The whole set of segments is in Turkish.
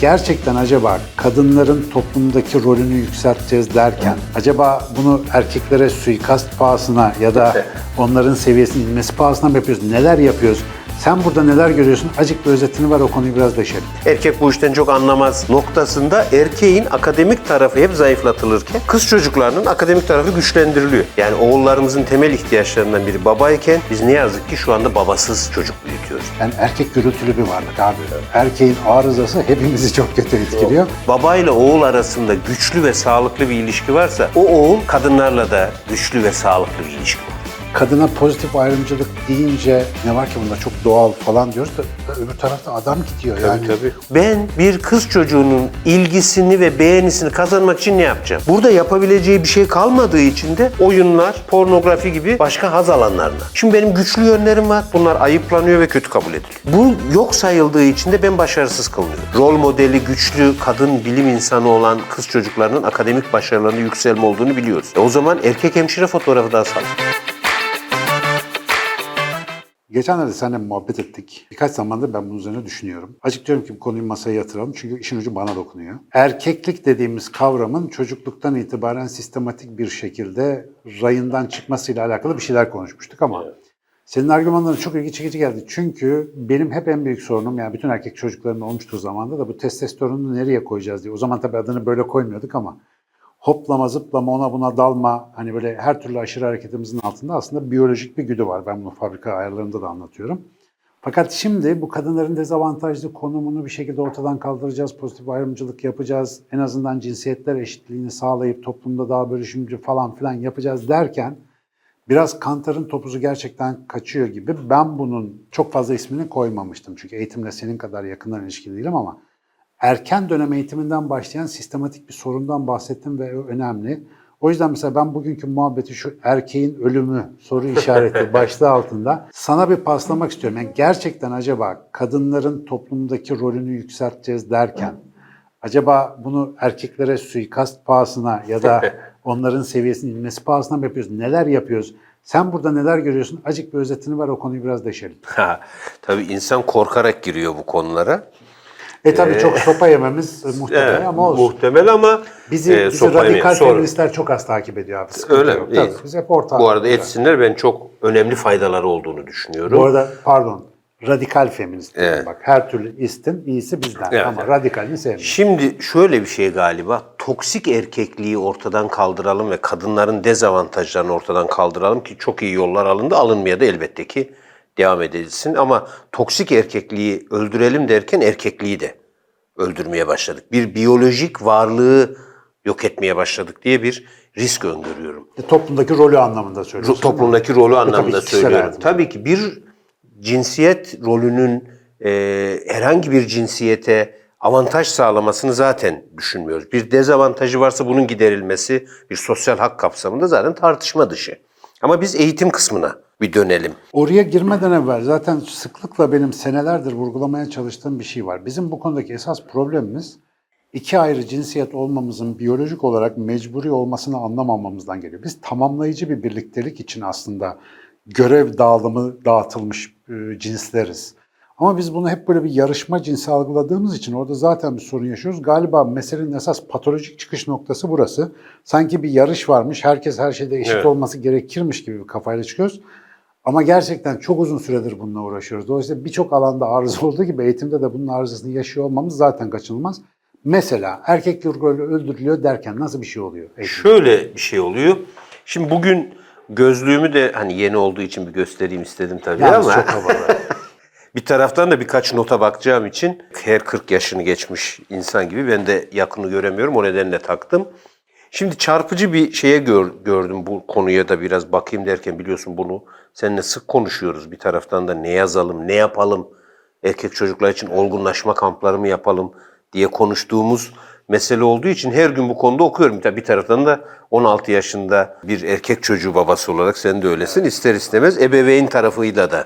gerçekten acaba kadınların toplumdaki rolünü yükselteceğiz derken acaba bunu erkeklere suikast pahasına ya da onların seviyesinin inmesi pahasına mı yapıyoruz? Neler yapıyoruz? Sen burada neler görüyorsun? Acık bir özetini var o konuyu biraz deşelim. Erkek bu işten çok anlamaz noktasında erkeğin akademik tarafı hep zayıflatılırken kız çocuklarının akademik tarafı güçlendiriliyor. Yani oğullarımızın temel ihtiyaçlarından biri babayken biz ne yazık ki şu anda babasız çocuk büyütüyoruz. Yani erkek gürültülü bir varlık abi. Erkeğin arızası hepimizi çok kötü etkiliyor. Babayla oğul arasında güçlü ve sağlıklı bir ilişki varsa o oğul kadınlarla da güçlü ve sağlıklı bir ilişki. Kadına pozitif ayrımcılık deyince ne var ki bunda çok doğal falan diyoruz da öbür tarafta adam gidiyor yani. Ben bir kız çocuğunun ilgisini ve beğenisini kazanmak için ne yapacağım? Burada yapabileceği bir şey kalmadığı için de oyunlar, pornografi gibi başka haz alanlarına. Şimdi benim güçlü yönlerim var. Bunlar ayıplanıyor ve kötü kabul ediliyor. Bu yok sayıldığı için de ben başarısız kılınıyorum. Rol modeli güçlü kadın bilim insanı olan kız çocuklarının akademik başarılarında yükselme olduğunu biliyoruz. E o zaman erkek hemşire fotoğrafı da asalım. Geçenlerde seninle muhabbet ettik. Birkaç zamandır ben bunun üzerine düşünüyorum. Açık diyorum ki bu konuyu masaya yatıralım çünkü işin ucu bana dokunuyor. Erkeklik dediğimiz kavramın çocukluktan itibaren sistematik bir şekilde rayından çıkmasıyla alakalı bir şeyler konuşmuştuk ama senin argümanların çok ilgi çekici geldi. Çünkü benim hep en büyük sorunum yani bütün erkek çocukların olmuştur zamanda da bu testosteronu nereye koyacağız diye. O zaman tabii adını böyle koymuyorduk ama hoplama zıplama ona buna dalma hani böyle her türlü aşırı hareketimizin altında aslında biyolojik bir güdü var. Ben bunu fabrika ayarlarında da anlatıyorum. Fakat şimdi bu kadınların dezavantajlı konumunu bir şekilde ortadan kaldıracağız, pozitif ayrımcılık yapacağız, en azından cinsiyetler eşitliğini sağlayıp toplumda daha bölüşümcü falan filan yapacağız derken biraz kantarın topuzu gerçekten kaçıyor gibi. Ben bunun çok fazla ismini koymamıştım çünkü eğitimle senin kadar yakından ilişkili değilim ama erken dönem eğitiminden başlayan sistematik bir sorundan bahsettim ve önemli. O yüzden mesela ben bugünkü muhabbeti şu erkeğin ölümü soru işareti başlığı altında sana bir paslamak istiyorum. Yani gerçekten acaba kadınların toplumdaki rolünü yükselteceğiz derken acaba bunu erkeklere suikast pahasına ya da onların seviyesinin inmesi pahasına mı yapıyoruz? Neler yapıyoruz? Sen burada neler görüyorsun? Acık bir özetini ver o konuyu biraz deşelim. Ha, tabii insan korkarak giriyor bu konulara. E tabii çok sopa yememiz e, muhtemel Evet, ama olsun. Muhtemel ama Bizi, e, bizi radikal. Sonra- feministler çok az takip ediyor abi. Sıkıntı Öyle yok. mi? Tabii, biz hep ortak. Bu arada etsinler ben çok önemli faydaları olduğunu düşünüyorum. Bu arada pardon radikal feminist. Evet. Bak her türlü istin iyisi bizden Evet, ama radikalini sevmiyorum. Şimdi şöyle bir şey galiba toksik erkekliği ortadan kaldıralım ve kadınların dezavantajlarını ortadan kaldıralım ki çok iyi yollar alındı alınmaya da elbette ki devam edilsin ama toksik erkekliği öldürelim derken erkekliği de öldürmeye başladık. Bir biyolojik varlığı yok etmeye başladık diye bir risk öngörüyorum. E, toplumdaki rolü anlamında söylüyorsun. Toplumdaki rolü anlamında kişisel söylüyorum. hayatım. Tabii ki bir cinsiyet rolünün e, herhangi bir cinsiyete avantaj sağlamasını zaten düşünmüyoruz. Bir dezavantajı varsa bunun giderilmesi bir sosyal hak kapsamında zaten tartışma dışı. Ama biz eğitim kısmına bir dönelim. Oraya girmeden evvel zaten sıklıkla benim senelerdir vurgulamaya çalıştığım bir şey var. Bizim bu konudaki esas problemimiz iki ayrı cinsiyet olmamızın biyolojik olarak mecburi olmasını anlamamamızdan geliyor. Biz tamamlayıcı bir birliktelik için aslında görev dağılımı dağıtılmış e, cinsleriz. Ama biz bunu hep böyle bir yarışma cinsi algıladığımız için orada zaten bir sorun yaşıyoruz. Galiba meselenin esas patolojik çıkış noktası burası. Sanki bir yarış varmış, herkes her şeyde eşit Evet. olması gerekirmiş gibi bir kafayla çıkıyoruz. Ama gerçekten çok uzun süredir bununla uğraşıyoruz. Dolayısıyla birçok alanda arıza olduğu gibi eğitimde de bunun arızasını yaşıyor olmamız zaten kaçınılmaz. Mesela erkek rolü öldürülüyor derken nasıl bir şey oluyor? eğitimde? Şöyle bir şey oluyor. Şimdi bugün gözlüğümü de hani yeni olduğu için bir göstereyim istedim tabii Yalnız ama çok havalı. Bir taraftan da birkaç nota bakacağım için her 40 yaşını geçmiş insan gibi ben de yakını göremiyorum. O nedenle taktım. Şimdi çarpıcı bir şeye gör- gördüm bu konuya da biraz bakayım derken biliyorsun bunu seninle sık konuşuyoruz. Bir taraftan da ne yazalım, ne yapalım, erkek çocuklar için olgunlaşma kampları mı yapalım diye konuştuğumuz mesele olduğu için her gün bu konuda okuyorum. Tabii bir taraftan da 16 yaşında bir erkek çocuğu babası olarak sen de öylesin. İster istemez ebeveyn tarafıyla da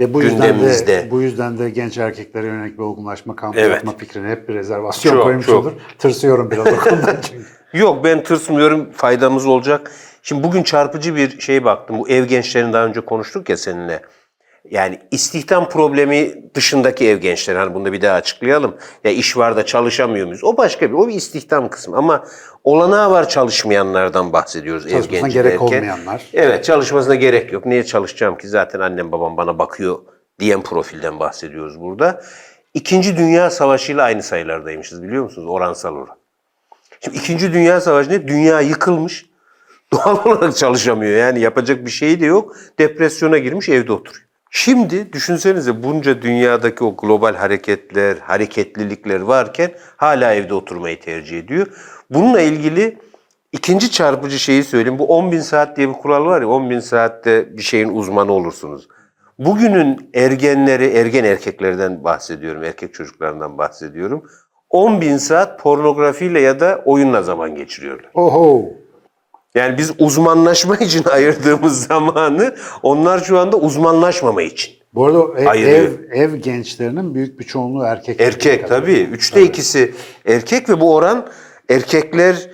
Ve bu yüzden gündemimizde. de bu yüzden de genç erkeklere yönelik bir olgunlaşma kampı Evet. yapma fikrine hep bir rezervasyon Çok, koymuş çok. olur. Tırsıyorum biraz o konudan çünkü. Yok ben tırsmıyorum faydamız olacak. Şimdi bugün çarpıcı bir şey baktım. Bu ev gençlerini daha önce konuştuk ya seninle. Yani istihdam problemi dışındaki ev gençleri. Hani bunu da bir daha açıklayalım. Ya iş var da çalışamıyor muyuz? O başka bir, o bir istihdam kısmı. Ama olanağı var çalışmayanlardan bahsediyoruz ev genci gerek derken. olmayanlar. Evet çalışmasına gerek yok. Niye çalışacağım ki zaten annem babam bana bakıyor diyen profilden bahsediyoruz burada. İkinci Dünya Savaşı ile aynı sayılardaymışız biliyor musunuz? Oransal olarak. Şimdi İkinci Dünya Savaşı ne? Dünya yıkılmış. Doğal olarak çalışamıyor. Yani yapacak bir şey de yok. Depresyona girmiş evde oturuyor. Şimdi düşünsenize bunca dünyadaki o global hareketler, hareketlilikler varken hala evde oturmayı tercih ediyor. Bununla ilgili ikinci çarpıcı şeyi söyleyeyim. Bu 10 bin saat diye bir kural var ya 10 bin saatte bir şeyin uzmanı olursunuz. Bugünün ergenleri, ergen erkeklerden bahsediyorum, erkek çocuklarından bahsediyorum. 10 bin saat pornografiyle ya da oyunla zaman geçiriyorlar. Oho. Yani biz uzmanlaşma için ayırdığımız zamanı onlar şu anda uzmanlaşmama için. Bu arada ev, Ayırıyor. ev, ev gençlerinin büyük bir çoğunluğu erkek. Erkek tabii. Üçte ikisi erkek ve bu oran erkekler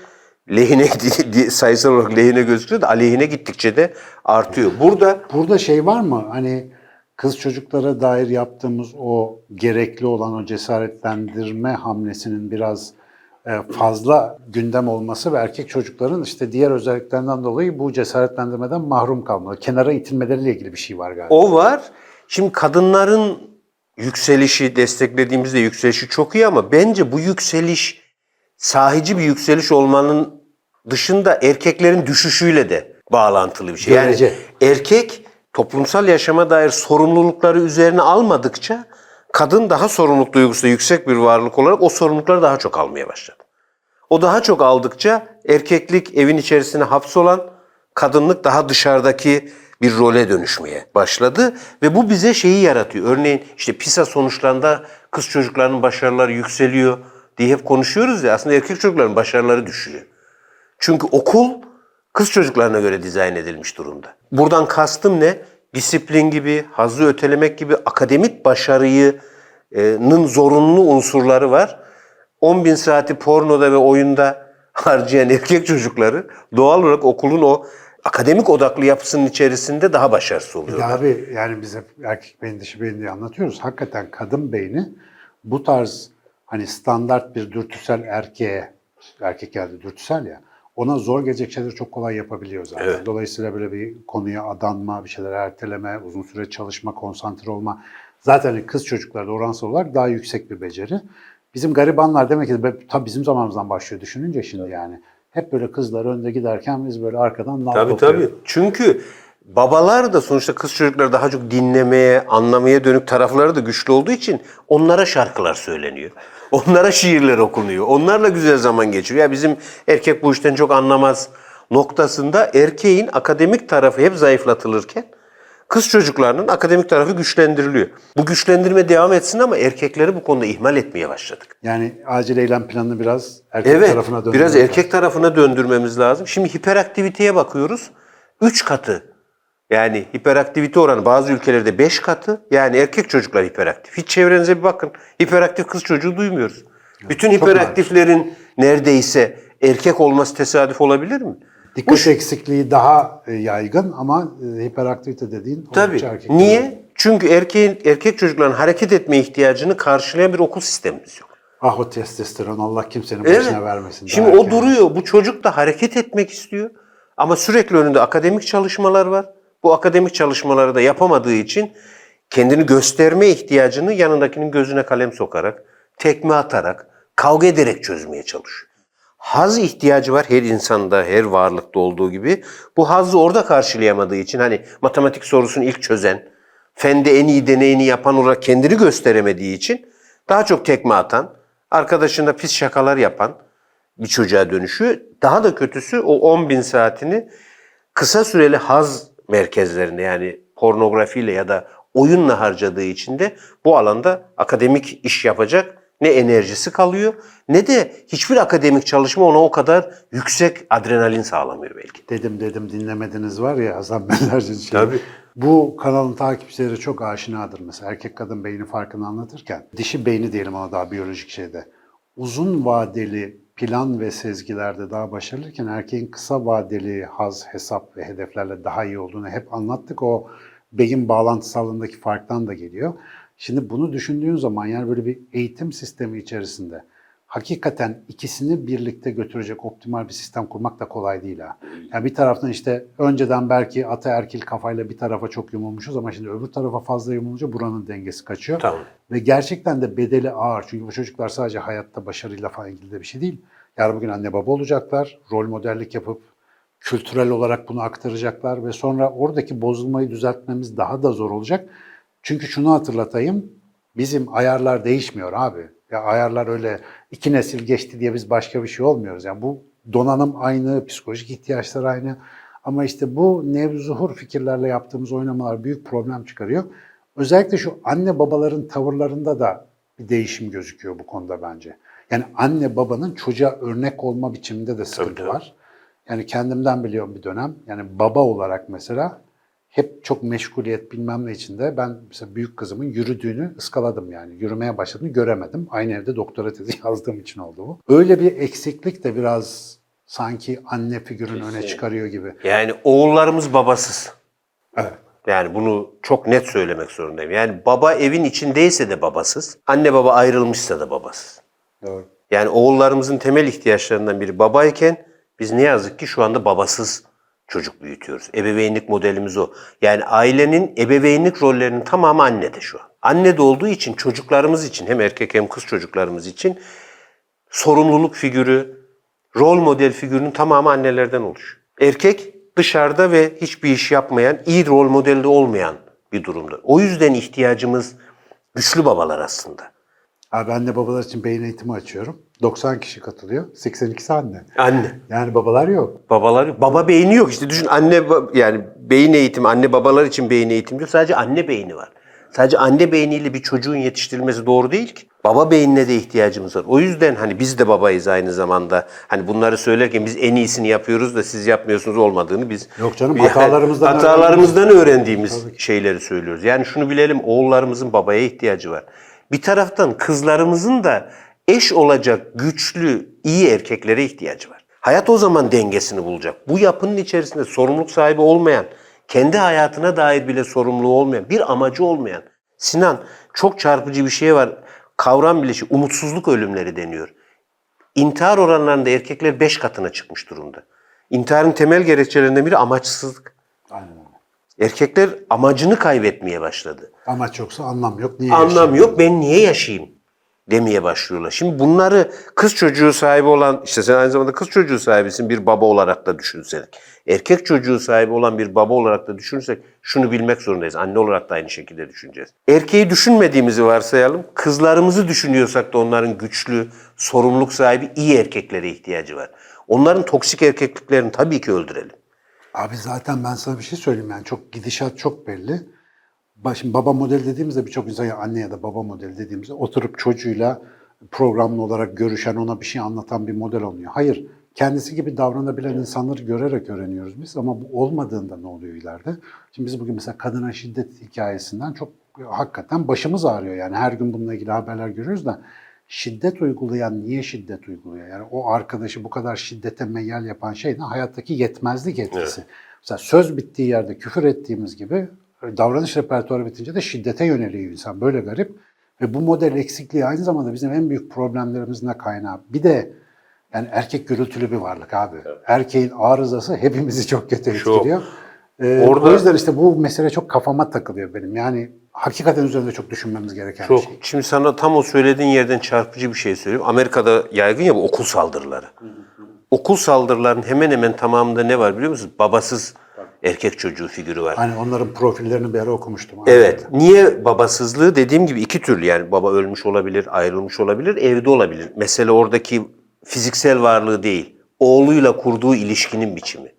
lehine sayısal olarak lehine gözüküyor da aleyhine gittikçe de artıyor. Burada Burada şey var mı? Hani kız çocuklara dair yaptığımız o gerekli olan o cesaretlendirme hamlesinin biraz fazla gündem olması ve erkek çocukların işte diğer özelliklerinden dolayı bu cesaretlendirmeden mahrum kalmaları, kenara itilmeleriyle ilgili bir şey var galiba. O var. Şimdi kadınların yükselişi desteklediğimizde yükselişi çok iyi ama bence bu yükseliş sahici bir yükseliş olmanın dışında erkeklerin düşüşüyle de bağlantılı bir şey. Görece. Yani erkek toplumsal yaşama dair sorumlulukları üzerine almadıkça kadın daha sorumluluk duygusu yüksek bir varlık olarak o sorumlulukları daha çok almaya başladı. O daha çok aldıkça erkeklik evin içerisine hapsolan, kadınlık daha dışarıdaki bir role dönüşmeye başladı ve bu bize şeyi yaratıyor. Örneğin işte PISA sonuçlarında kız çocuklarının başarıları yükseliyor diye hep konuşuyoruz ya aslında erkek çocukların başarıları düşüyor. Çünkü okul kız çocuklarına göre dizayn edilmiş durumda. Buradan kastım ne? Disiplin gibi, hazzı ötelemek gibi akademik başarının zorunlu unsurları var. 10 bin saati pornoda ve oyunda harcayan erkek çocukları doğal olarak okulun o akademik odaklı yapısının içerisinde daha başarısız Ya oluyorlar. abi yani biz hep erkek beyni dişi beyni diye anlatıyoruz. Hakikaten kadın beyni bu tarz hani standart bir dürtüsel erkeğe, erkek geldi dürtüsel ya, ona zor gelecek şeyleri çok kolay yapabiliyor zaten. Evet. Dolayısıyla böyle bir konuya adanma, bir şeyler erteleme, uzun süre çalışma, konsantre olma. Zaten kız çocuklarda oransal olarak daha yüksek bir beceri. Bizim garibanlar demek ki tabii bizim zamanımızdan başlıyor düşününce şimdi yani. Hep böyle kızlar önde giderken biz böyle arkadan nal Tabii topluyoruz. tabii. Çünkü babalar da sonuçta kız çocukları daha çok dinlemeye, anlamaya dönük tarafları da güçlü olduğu için onlara şarkılar söyleniyor. Onlara şiirler okunuyor. Onlarla güzel zaman geçiriyor. Ya bizim erkek bu işten çok anlamaz noktasında erkeğin akademik tarafı hep zayıflatılırken kız çocuklarının akademik tarafı güçlendiriliyor. Bu güçlendirme devam etsin ama erkekleri bu konuda ihmal etmeye başladık. Yani acil eylem planını biraz erkek Evet, tarafına döndürmek biraz lazım. erkek tarafına döndürmemiz lazım. Şimdi hiperaktiviteye bakıyoruz. 3 katı. Yani hiperaktivite oranı bazı ülkelerde 5 katı. Yani erkek çocuklar hiperaktif. Hiç çevrenize bir bakın. Hiperaktif kız çocuğu duymuyoruz. Bütün hiperaktiflerin neredeyse erkek olması tesadüf olabilir mi? Dikkat eksikliği daha e, yaygın ama e, hiperaktivite dediğin Tabii. erkek. Niye? Çünkü erkeğin erkek çocukların hareket etme ihtiyacını karşılayan bir okul sistemimiz yok. Ah o testosteron Allah kimsenin Evet. başına vermesin. Şimdi o erken. duruyor. Bu çocuk da hareket etmek istiyor. Ama sürekli önünde akademik çalışmalar var. Bu akademik çalışmaları da yapamadığı için kendini gösterme ihtiyacını yanındakinin gözüne kalem sokarak, tekme atarak, kavga ederek çözmeye çalışıyor. Haz ihtiyacı var her insanda, her varlıkta olduğu gibi. Bu hazzı orada karşılayamadığı için hani matematik sorusunu ilk çözen, fende en iyi deneyini yapan olarak kendini gösteremediği için daha çok tekme atan, arkadaşında pis şakalar yapan bir çocuğa dönüşüyor. Daha da kötüsü o 10 bin saatini kısa süreli haz merkezlerinde yani pornografiyle ya da oyunla harcadığı için de bu alanda akademik iş yapacak ne enerjisi kalıyor ne de hiçbir akademik çalışma ona o kadar yüksek adrenalin sağlamıyor belki. Dedim dedim dinlemediniz var ya Hasan Benlerci'nin şeyi. Tabii. Bu kanalın takipçileri çok aşinadır mesela erkek kadın beyni farkını anlatırken. Dişi beyni diyelim ona daha biyolojik şeyde. Uzun vadeli plan ve sezgilerde daha başarılıyken erkeğin kısa vadeli haz, hesap ve hedeflerle daha iyi olduğunu hep anlattık. O beyin bağlantısallığındaki farktan da geliyor. Şimdi bunu düşündüğün zaman yani böyle bir eğitim sistemi içerisinde hakikaten ikisini birlikte götürecek optimal bir sistem kurmak da kolay değil ha. Yani bir taraftan işte önceden belki ataerkil kafayla bir tarafa çok yumulmuşuz ama şimdi öbür tarafa fazla yumulunca buranın dengesi kaçıyor. Tamam. Ve gerçekten de bedeli ağır. Çünkü bu çocuklar sadece hayatta başarıyla falan ilgili de bir şey değil. Yarın bugün anne baba olacaklar, rol modellik yapıp kültürel olarak bunu aktaracaklar ve sonra oradaki bozulmayı düzeltmemiz daha da zor olacak. Çünkü şunu hatırlatayım, bizim ayarlar değişmiyor abi. Ya ayarlar öyle iki nesil geçti diye biz başka bir şey olmuyoruz. Yani bu donanım aynı, psikolojik ihtiyaçlar aynı. Ama işte bu nevzuhur fikirlerle yaptığımız oynamalar büyük problem çıkarıyor. Özellikle şu anne babaların tavırlarında da bir değişim gözüküyor bu konuda bence. Yani anne babanın çocuğa örnek olma biçiminde de sıkıntı var. Yani kendimden biliyorum bir dönem. Yani baba olarak mesela hep çok meşguliyet bilmem ne içinde ben mesela büyük kızımın yürüdüğünü ıskaladım yani. Yürümeye başladığını göremedim. Aynı evde doktora tezi yazdığım için oldu bu. Öyle bir eksiklik de biraz sanki anne figürünü öne çıkarıyor gibi. Yani oğullarımız babasız. Evet. Yani bunu çok net söylemek zorundayım. Yani baba evin içindeyse de babasız, anne baba ayrılmışsa da babasız. Doğru. Yani oğullarımızın temel ihtiyaçlarından biri babayken biz ne yazık ki şu anda babasız çocuk büyütüyoruz. Ebeveynlik modelimiz o. Yani ailenin ebeveynlik rollerinin tamamı annede şu an. Annede olduğu için çocuklarımız için hem erkek hem kız çocuklarımız için sorumluluk figürü, rol model figürünün tamamı annelerden oluşuyor. Erkek dışarıda ve hiçbir iş yapmayan, iyi rol modelde olmayan bir durumda. O yüzden ihtiyacımız güçlü babalar aslında. Abi anne babalar için beyin eğitimi açıyorum. 90 kişi katılıyor. 82'si anne. Anne. Yani babalar yok. Babalar baba beyni yok işte düşün anne yani beyin eğitimi anne babalar için beyin eğitimi yok sadece anne beyni var. Sadece anne beyniyle bir çocuğun yetiştirilmesi doğru değil ki. Baba beynine de ihtiyacımız var. O yüzden hani biz de babayız aynı zamanda. Hani bunları söylerken biz en iyisini yapıyoruz da siz yapmıyorsunuz olmadığını biz Yok canım, Yani hatalarımızdan hatalarımızdan öğrendiğimiz şeyleri söylüyoruz. Yani şunu bilelim oğullarımızın babaya ihtiyacı var. Bir taraftan kızlarımızın da eş olacak güçlü, iyi erkeklere ihtiyacı var. Hayat o zaman dengesini bulacak. Bu yapının içerisinde sorumluluk sahibi olmayan, kendi hayatına dair bile sorumluluğu olmayan, bir amacı olmayan. Sinan çok çarpıcı bir şey var. Kavram bileşi umutsuzluk ölümleri deniyor. İntihar oranlarında erkekler 5 katına çıkmış durumda. İntiharın temel gerekçelerinden biri amaçsızlık. Aynen. Erkekler amacını kaybetmeye başladı. Amaç yoksa anlam yok. Niye Anlam yaşayalım? yok ben niye yaşayayım demeye başlıyorlar. Şimdi bunları kız çocuğu sahibi olan işte sen aynı zamanda kız çocuğu sahibisin bir baba olarak da düşünsek. Erkek çocuğu sahibi olan bir baba olarak da düşünürsek şunu bilmek zorundayız. Anne olarak da aynı şekilde düşüneceğiz. Erkeği düşünmediğimizi varsayalım. Kızlarımızı düşünüyorsak da onların güçlü, sorumluluk sahibi iyi erkeklere ihtiyacı var. Onların toksik erkekliklerini tabii ki öldürelim. Abi zaten ben sana bir şey söyleyeyim yani çok gidişat çok belli. Şimdi baba model dediğimizde birçok insan ya anne ya da baba model dediğimizde oturup çocuğuyla programlı olarak görüşen ona bir şey anlatan bir model olmuyor. Hayır kendisi gibi davranabilen insanları görerek öğreniyoruz biz ama bu olmadığında ne oluyor ileride? Şimdi biz bugün mesela kadına şiddet hikayesinden çok hakikaten başımız ağrıyor yani her gün bununla ilgili haberler görüyoruz da şiddet uygulayan niye şiddet uyguluyor? Yani o arkadaşı bu kadar şiddete meyyal yapan şey ne? Hayattaki yetmezlik etkisi. Mesela söz bittiği yerde küfür ettiğimiz gibi davranış repertuarı bitince de şiddete yöneliyor insan. Böyle garip. Ve bu model eksikliği aynı zamanda bizim en büyük problemlerimizin de kaynağı. Bir de yani erkek gürültülü bir varlık abi. Erkeğin arızası hepimizi çok kötü etkiliyor. Ee, Orada- O yüzden işte bu mesele çok kafama takılıyor benim. Yani hakikaten üzerinde çok düşünmemiz gereken bir Çok. şey. Şimdi sana tam o söylediğin yerden çarpıcı bir şey söyleyeyim. Amerika'da yaygın ya bu okul saldırıları. Okul saldırılarının hemen hemen tamamında ne var biliyor musunuz? Babasız erkek çocuğu figürü var. Hani onların profillerini bir ara okumuştum. Evet. Niye babasızlığı? Dediğim gibi iki türlü yani baba ölmüş olabilir, ayrılmış olabilir, evde olabilir. Mesele oradaki fiziksel varlığı değil. Oğluyla kurduğu ilişkinin biçimi.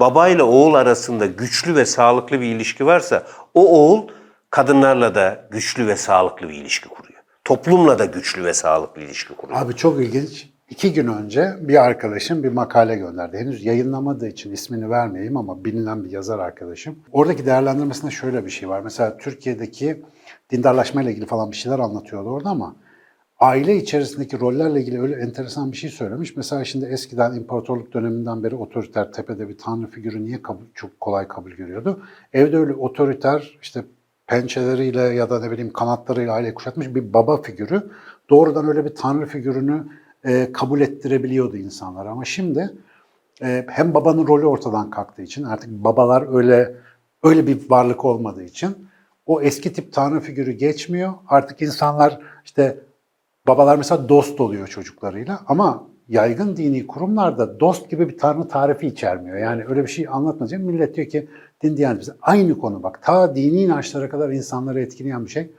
Babayla oğul arasında güçlü ve sağlıklı bir ilişki varsa o oğul kadınlarla da güçlü ve sağlıklı bir ilişki kuruyor. Toplumla da güçlü ve sağlıklı ilişki kuruyor. Abi çok ilginç. İki gün önce bir arkadaşım bir makale gönderdi. Henüz yayınlamadığı için ismini vermeyeyim ama bilinen bir yazar arkadaşım. Oradaki değerlendirmesinde şöyle bir şey var. Mesela Türkiye'deki dindarlaşma ile ilgili falan bir şeyler anlatıyordu orada ama aile içerisindeki rollerle ilgili öyle enteresan bir şey söylemiş. Mesela şimdi eskiden imparatorluk döneminden beri otoriter tepede bir tanrı figürü niye kabul, çok kolay kabul görüyordu? Evde öyle otoriter işte pençeleriyle ya da ne bileyim kanatlarıyla aile kuşatmış bir baba figürü doğrudan öyle bir tanrı figürünü e, kabul ettirebiliyordu insanlar. Ama şimdi e, hem babanın rolü ortadan kalktığı için artık babalar öyle öyle bir varlık olmadığı için o eski tip tanrı figürü geçmiyor. Artık insanlar işte babalar mesela dost oluyor çocuklarıyla ama yaygın dini kurumlarda dost gibi bir tanrı tarifi içermiyor. Yani öyle bir şey anlatmayacak. Millet diyor ki din diyanet bize aynı konu bak. Ta dini inançlara kadar insanları etkileyen bir şey.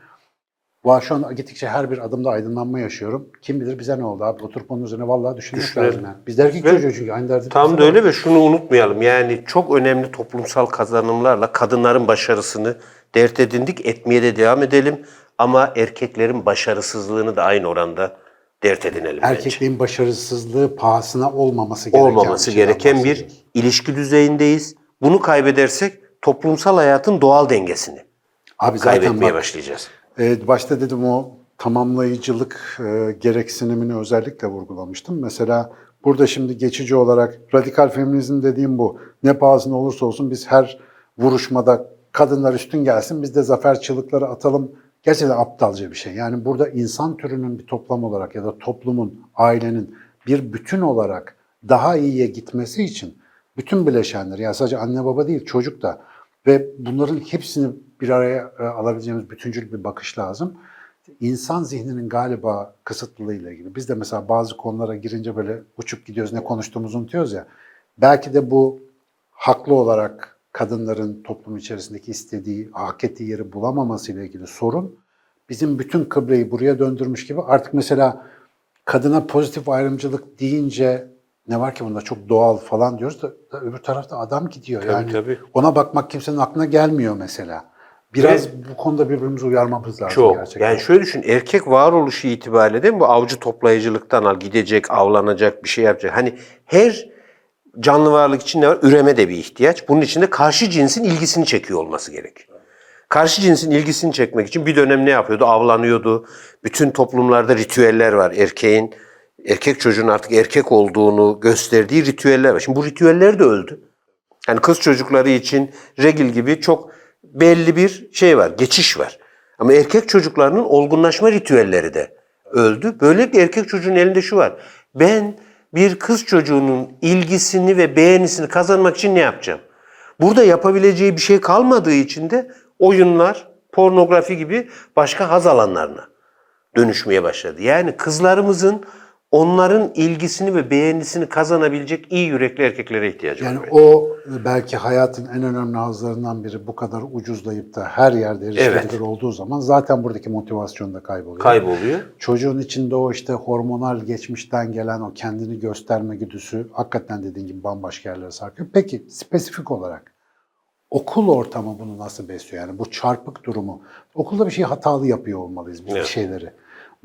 Şu an gittikçe her bir adımda aydınlanma yaşıyorum. Kim bilir bize ne oldu abi? Oturup onun üzerine vallahi düşünmek lazım. Yani. Biz de erkek Ve çocuğu çünkü aynı derdi. Tam da var. öyle ve şunu unutmayalım. Yani çok önemli toplumsal kazanımlarla kadınların başarısını dert edindik, etmeye de devam edelim. Ama erkeklerin başarısızlığını da aynı oranda dert edinelim bence. Erkekliğin başarısızlığı pahasına olmaması gereken Olmaması gereken bir ilişki düzeyindeyiz. Bunu kaybedersek toplumsal hayatın doğal dengesini Abi zaten kaybetmeye bak, başlayacağız. E, başta dedim o tamamlayıcılık e, gereksinimini özellikle vurgulamıştım. Mesela burada şimdi geçici olarak radikal feminizm dediğim bu. Ne pahasına olursa olsun biz her vuruşmada kadınlar üstün gelsin biz de zafer çığlıkları atalım. Gerçekten aptalca bir şey. Yani burada insan türünün bir toplam olarak ya da toplumun, ailenin bir bütün olarak daha iyiye gitmesi için bütün bileşenler yani sadece anne baba değil çocuk da ve bunların hepsini bir araya e, alabileceğimiz bütüncül bir bakış lazım. İnsan zihninin galiba kısıtlılığıyla ilgili. Biz de mesela bazı konulara girince böyle uçup gidiyoruz, ne konuştuğumuzu unutuyoruz ya. Belki de bu haklı olarak kadınların toplum içerisindeki istediği, hak ettiği yeri bulamaması ile ilgili sorun bizim bütün kıbleyi buraya döndürmüş gibi artık mesela kadına pozitif ayrımcılık deyince ne var ki bunda çok doğal falan diyoruz da, da öbür tarafta adam gidiyor. yani tabii. ona bakmak kimsenin aklına gelmiyor mesela. Biraz bu konuda birbirimizi uyarmamız lazım Çok. gerçekten. Yani şöyle düşün, erkek varoluşu itibariyle değil mi? Bu avcı toplayıcılıktan al, gidecek, avlanacak, bir şey yapacak. Hani her canlı varlık için ne var? Üreme de bir ihtiyaç. Bunun için de karşı cinsin ilgisini çekiyor olması gerek. Karşı cinsin ilgisini çekmek için bir dönem ne yapıyordu? Avlanıyordu. Bütün toplumlarda ritüeller var. Erkeğin, erkek çocuğun artık erkek olduğunu gösterdiği ritüeller var. Şimdi bu ritüeller de öldü. Yani kız çocukları için regil gibi çok belli bir şey var, geçiş var. Ama erkek çocuklarının olgunlaşma ritüelleri de öldü. Böyle bir erkek çocuğun elinde şu var. Ben bir kız çocuğunun ilgisini ve beğenisini kazanmak için ne yapacağım? Burada yapabileceği bir şey kalmadığı için de oyunlar, pornografi gibi başka haz alanlarına dönüşmeye başladı. Yani kızlarımızın onların ilgisini ve beğenisini kazanabilecek iyi yürekli erkeklere ihtiyacı Yani var. o belki hayatın en önemli hazlarından biri bu kadar ucuzlayıp da her yerde erişilebilir Evet. olduğu zaman zaten buradaki motivasyon da kayboluyor. Kayboluyor. Çocuğun içinde o işte hormonal geçmişten gelen o kendini gösterme güdüsü hakikaten dediğin gibi bambaşka yerlere sarkıyor. Peki spesifik olarak okul ortamı bunu nasıl besliyor? Yani bu çarpık durumu. Okulda bir şey hatalı yapıyor olmalıyız biz bir Evet. şeyleri.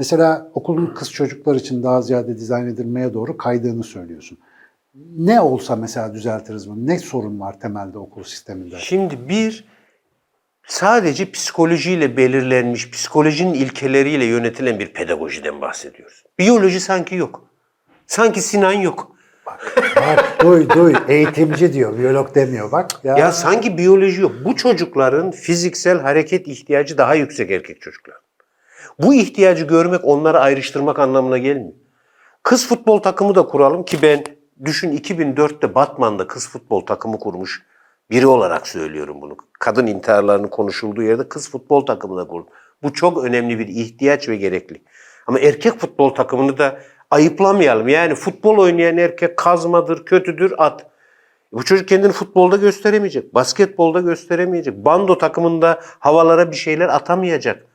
Mesela okulun kız çocuklar için daha ziyade dizayn edilmeye doğru kaydığını söylüyorsun. Ne olsa mesela düzeltiriz bunu? Ne sorun var temelde okul sisteminde? Şimdi bir sadece psikolojiyle belirlenmiş, psikolojinin ilkeleriyle yönetilen bir pedagojiden bahsediyoruz. Biyoloji sanki yok. Sanki Sinan yok. Bak duy duy eğitimci diyor, biyolog demiyor bak. Ya, Ya sanki biyoloji yok. Bu çocukların fiziksel hareket ihtiyacı daha yüksek erkek çocuklar. Bu ihtiyacı görmek onları ayrıştırmak anlamına gelmiyor. Kız futbol takımı da kuralım ki ben düşün 2004'te Batman'da kız futbol takımı kurmuş biri olarak söylüyorum bunu. Kadın intiharlarının konuşulduğu yerde kız futbol takımı da kurdum. Bu çok önemli bir ihtiyaç ve gerekli. Ama erkek futbol takımını da ayıplamayalım. Yani futbol oynayan erkek kazmadır, kötüdür, at. Bu çocuk kendini futbolda gösteremeyecek, basketbolda gösteremeyecek, bando takımında havalara bir şeyler atamayacak.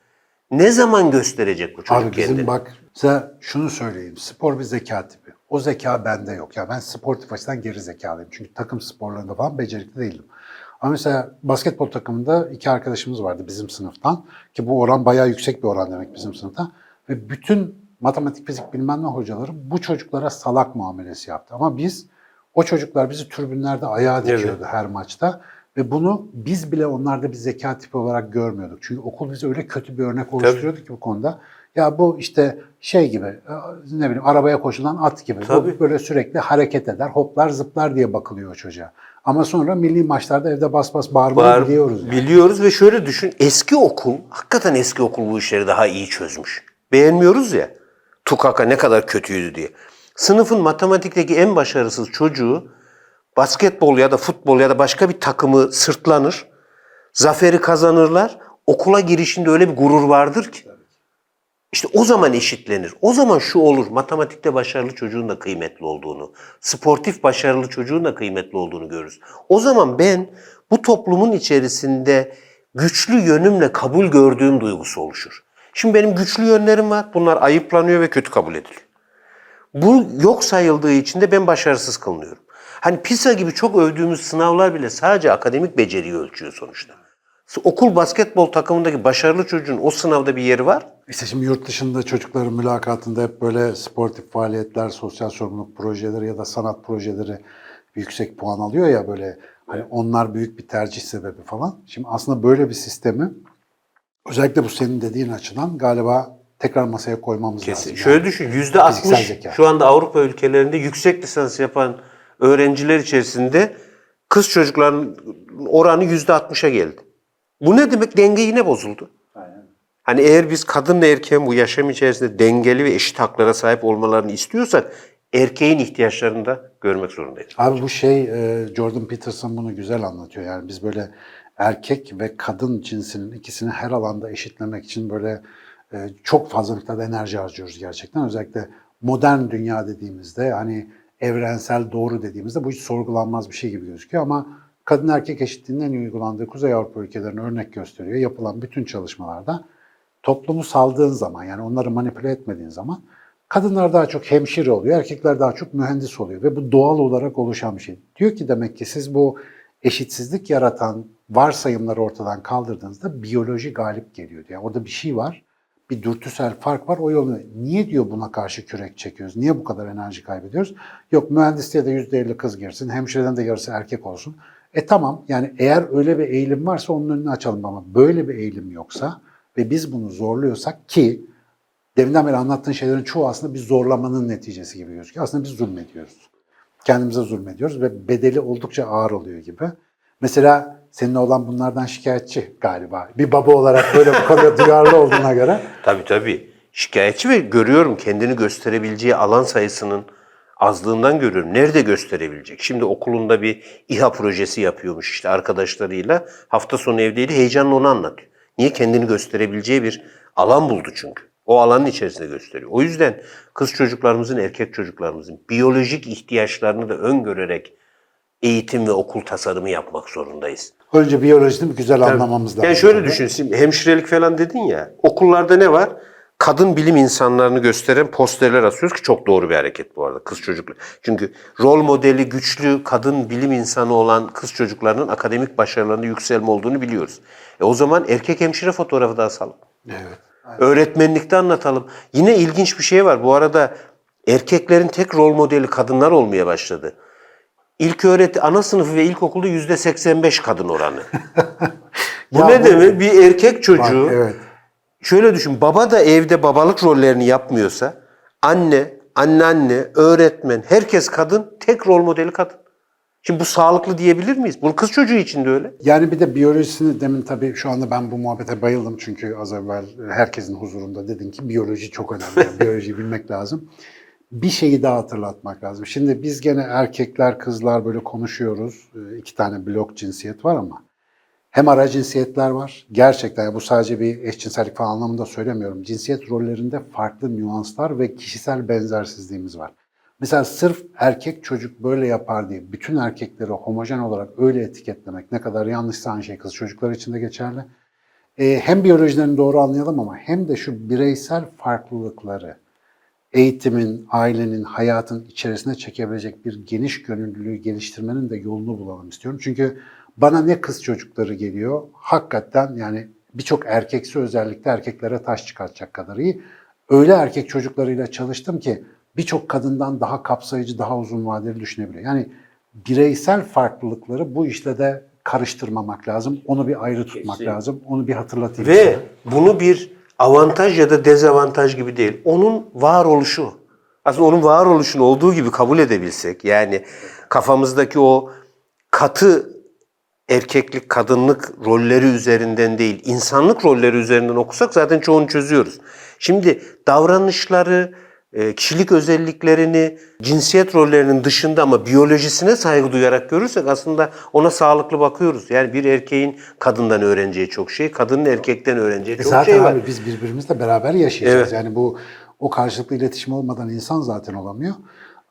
Ne zaman gösterecek bu çocuk Abi bizim kendini? bak size şunu söyleyeyim. Spor bir zeka tipi. O zeka bende yok. Ya ben sportif açıdan geri zekalıyım. Çünkü takım sporlarında falan becerikli değilim. Ama mesela basketbol takımında iki arkadaşımız vardı bizim sınıftan. Ki bu oran bayağı yüksek bir oran demek bizim sınıfta. Ve bütün matematik, fizik bilmem ne hocaları bu çocuklara salak muamelesi yaptı. Ama biz, o çocuklar bizi tribünlerde ayağa dikiyordu her maçta. Ve bunu biz bile onlarda bir zeka tipi olarak görmüyorduk. Çünkü okul bize öyle kötü bir örnek oluşturuyordu ki bu konuda. Ya bu işte şey gibi e, ne bileyim arabaya koşulan at gibi. Bu Tabii. böyle sürekli hareket eder, hoplar zıplar diye bakılıyor o çocuğa. Ama sonra milli maçlarda evde bas bas bağırmayı Var, biliyoruz. Yani. Biliyoruz ve şöyle düşün. Eski okul, hakikaten eski okul bu işleri daha iyi çözmüş. Beğenmiyoruz ya. Tukaka ne kadar kötüydü diye. Sınıfın matematikteki en başarısız çocuğu basketbol ya da futbol ya da başka bir takımı sırtlanır. Zaferi kazanırlar. Okula girişinde öyle bir gurur vardır ki. İşte o zaman eşitlenir. O zaman şu olur. Matematikte başarılı çocuğun da kıymetli olduğunu, sportif başarılı çocuğun da kıymetli olduğunu görürüz. O zaman ben bu toplumun içerisinde güçlü yönümle kabul gördüğüm duygusu oluşur. Şimdi benim güçlü yönlerim var. Bunlar ayıplanıyor ve kötü kabul ediliyor. Bu yok sayıldığı için de ben başarısız kılınıyorum. Hani PISA gibi çok övdüğümüz sınavlar bile sadece akademik beceriyi ölçüyor sonuçta. Okul basketbol takımındaki başarılı çocuğun o sınavda bir yeri var. İşte şimdi yurt dışında çocukların mülakatında hep böyle sportif faaliyetler, sosyal sorumluluk projeleri ya da sanat projeleri yüksek puan alıyor ya böyle hani onlar büyük bir tercih sebebi falan. Şimdi aslında böyle bir sistemi özellikle bu senin dediğin açıdan galiba tekrar masaya koymamız Kesin. lazım. Şöyle Yani düşün, yüzde fiziksel 60 zeka. şu anda Avrupa ülkelerinde yüksek lisans yapan öğrenciler içerisinde kız çocukların oranı yüzde 60'a geldi. Bu ne demek? Denge yine bozuldu. Hani eğer biz kadınla erkeğin bu yaşam içerisinde dengeli ve eşit haklara sahip olmalarını istiyorsak erkeğin ihtiyaçlarını da görmek zorundayız. Abi bu şey e, Jordan Peterson bunu güzel anlatıyor. Yani biz böyle erkek ve kadın cinsinin ikisini her alanda eşitlemek için böyle e, çok fazla miktarda enerji harcıyoruz gerçekten. Özellikle modern dünya dediğimizde hani evrensel doğru dediğimizde bu hiç sorgulanmaz bir şey gibi gözüküyor ama kadın erkek eşitliğinin uygulandığı Kuzey Avrupa ülkelerine örnek gösteriyor. Yapılan bütün çalışmalarda toplumu saldığın zaman yani onları manipüle etmediğin zaman kadınlar daha çok hemşire oluyor, erkekler daha çok mühendis oluyor ve bu doğal olarak oluşan bir şey. Diyor ki demek ki siz bu eşitsizlik yaratan varsayımları ortadan kaldırdığınızda biyoloji galip geliyor. Yani orada bir şey var, bir dürtüsel fark var. O yolu niye diyor buna karşı kürek çekiyoruz? Niye bu kadar enerji kaybediyoruz? Yok mühendisliğe de %50 kız girsin, hemşireden de yarısı erkek olsun. E tamam yani eğer öyle bir eğilim varsa onun önünü açalım ama böyle bir eğilim yoksa ve biz bunu zorluyorsak ki deminden beri anlattığın şeylerin çoğu aslında bir zorlamanın neticesi gibi gözüküyor. Aslında biz zulmediyoruz. Kendimize zulmediyoruz ve bedeli oldukça ağır oluyor gibi. Mesela senin olan bunlardan şikayetçi galiba. Bir baba olarak böyle bu konuda duyarlı olduğuna göre. Tabii tabii. Şikayetçi ve görüyorum kendini gösterebileceği alan sayısının azlığından görüyorum. Nerede gösterebilecek? Şimdi okulunda bir İHA projesi yapıyormuş işte arkadaşlarıyla. Hafta sonu evdeydi. Heyecanla onu anlatıyor. Niye? Kendini gösterebileceği bir alan buldu çünkü. O alanın içerisinde gösteriyor. O yüzden kız çocuklarımızın, erkek çocuklarımızın biyolojik ihtiyaçlarını da öngörerek eğitim ve okul tasarımı yapmak zorundayız. Önce biyolojini bir güzel anlamamız lazım. Yani şöyle düşün, şimdi hemşirelik falan dedin ya, okullarda ne var? Kadın bilim insanlarını gösteren posterler asıyoruz ki çok doğru bir hareket bu arada kız çocuklar. Çünkü rol modeli güçlü kadın bilim insanı olan kız çocuklarının akademik başarılarında yükselme olduğunu biliyoruz. E o zaman erkek hemşire fotoğrafı da asalım. Evet. Öğretmenlikte anlatalım. Yine ilginç bir şey var. Bu arada erkeklerin tek rol modeli kadınlar olmaya başladı. İlk öğreti ana sınıfı ve ilkokulda yüzde 85 kadın oranı. bu ne demek? Bir erkek çocuğu Bak, evet. Şöyle düşün, baba da evde babalık rollerini yapmıyorsa, anne, anneanne, öğretmen, herkes kadın, tek rol modeli kadın. Şimdi bu sağlıklı diyebilir miyiz? Bu kız çocuğu için de öyle. Yani bir de biyolojisini demin tabii şu anda ben bu muhabbete bayıldım çünkü az evvel herkesin huzurunda dedin ki biyoloji çok önemli. Yani biyolojiyi bilmek lazım. Bir şeyi daha hatırlatmak lazım. Şimdi biz gene erkekler, kızlar böyle konuşuyoruz. Ee, İki tane blok cinsiyet var ama hem ara cinsiyetler var. Gerçekten bu sadece bir eşcinsellik falan anlamında söylemiyorum. Cinsiyet rollerinde farklı nüanslar ve kişisel benzersizliğimiz var. Mesela sırf erkek çocuk böyle yapar diye bütün erkekleri homojen olarak öyle etiketlemek ne kadar yanlışsa aynı şey kız çocuklar için de geçerli. Ee, hem biyolojilerini doğru anlayalım ama hem de şu bireysel farklılıkları eğitimin, ailenin, hayatın içerisine çekebilecek bir geniş gönüllülüğü geliştirmenin de yolunu bulalım istiyorum. Çünkü bana ne kız çocukları geliyor, hakikaten yani birçok erkeksi özellikle erkeklere taş çıkartacak kadar iyi. Öyle erkek çocuklarıyla çalıştım ki birçok kadından daha kapsayıcı, daha uzun vadeli düşünebiliyor. Yani bireysel farklılıkları bu işle de karıştırmamak lazım. Onu bir ayrı tutmak Kesin. lazım. Onu bir hatırlatayım. Ve size. bunu bir avantaj ya da dezavantaj gibi değil. Onun varoluşu. Aslında onun varoluşunu olduğu gibi kabul edebilsek yani kafamızdaki o katı erkeklik, kadınlık rolleri üzerinden değil, insanlık rolleri üzerinden okusak zaten çoğunu çözüyoruz. Şimdi davranışları, kişilik özelliklerini, cinsiyet rollerinin dışında ama biyolojisine saygı duyarak görürsek aslında ona sağlıklı bakıyoruz. Yani bir erkeğin kadından öğreneceği çok şey, kadının erkekten öğreneceği E çok zaten şey var. abi biz birbirimizle beraber yaşayacağız. Yani bu o karşılıklı iletişim olmadan insan zaten olamıyor.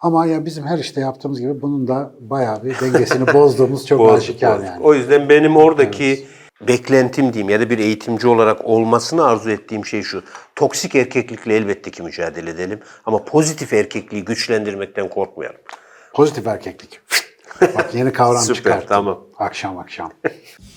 Ama ya bizim her işte yaptığımız gibi bunun da bayağı bir dengesini bozduğumuz çok aşikar yani. O yüzden benim oradaki beklentim diyeyim ya da bir eğitimci olarak olmasını arzu ettiğim şey şu. Toksik erkeklikle elbette ki mücadele edelim ama pozitif erkekliği güçlendirmekten korkmayalım. Pozitif erkeklik. Bak yeni kavram Süper, çıkarttım. tamam. Akşam akşam.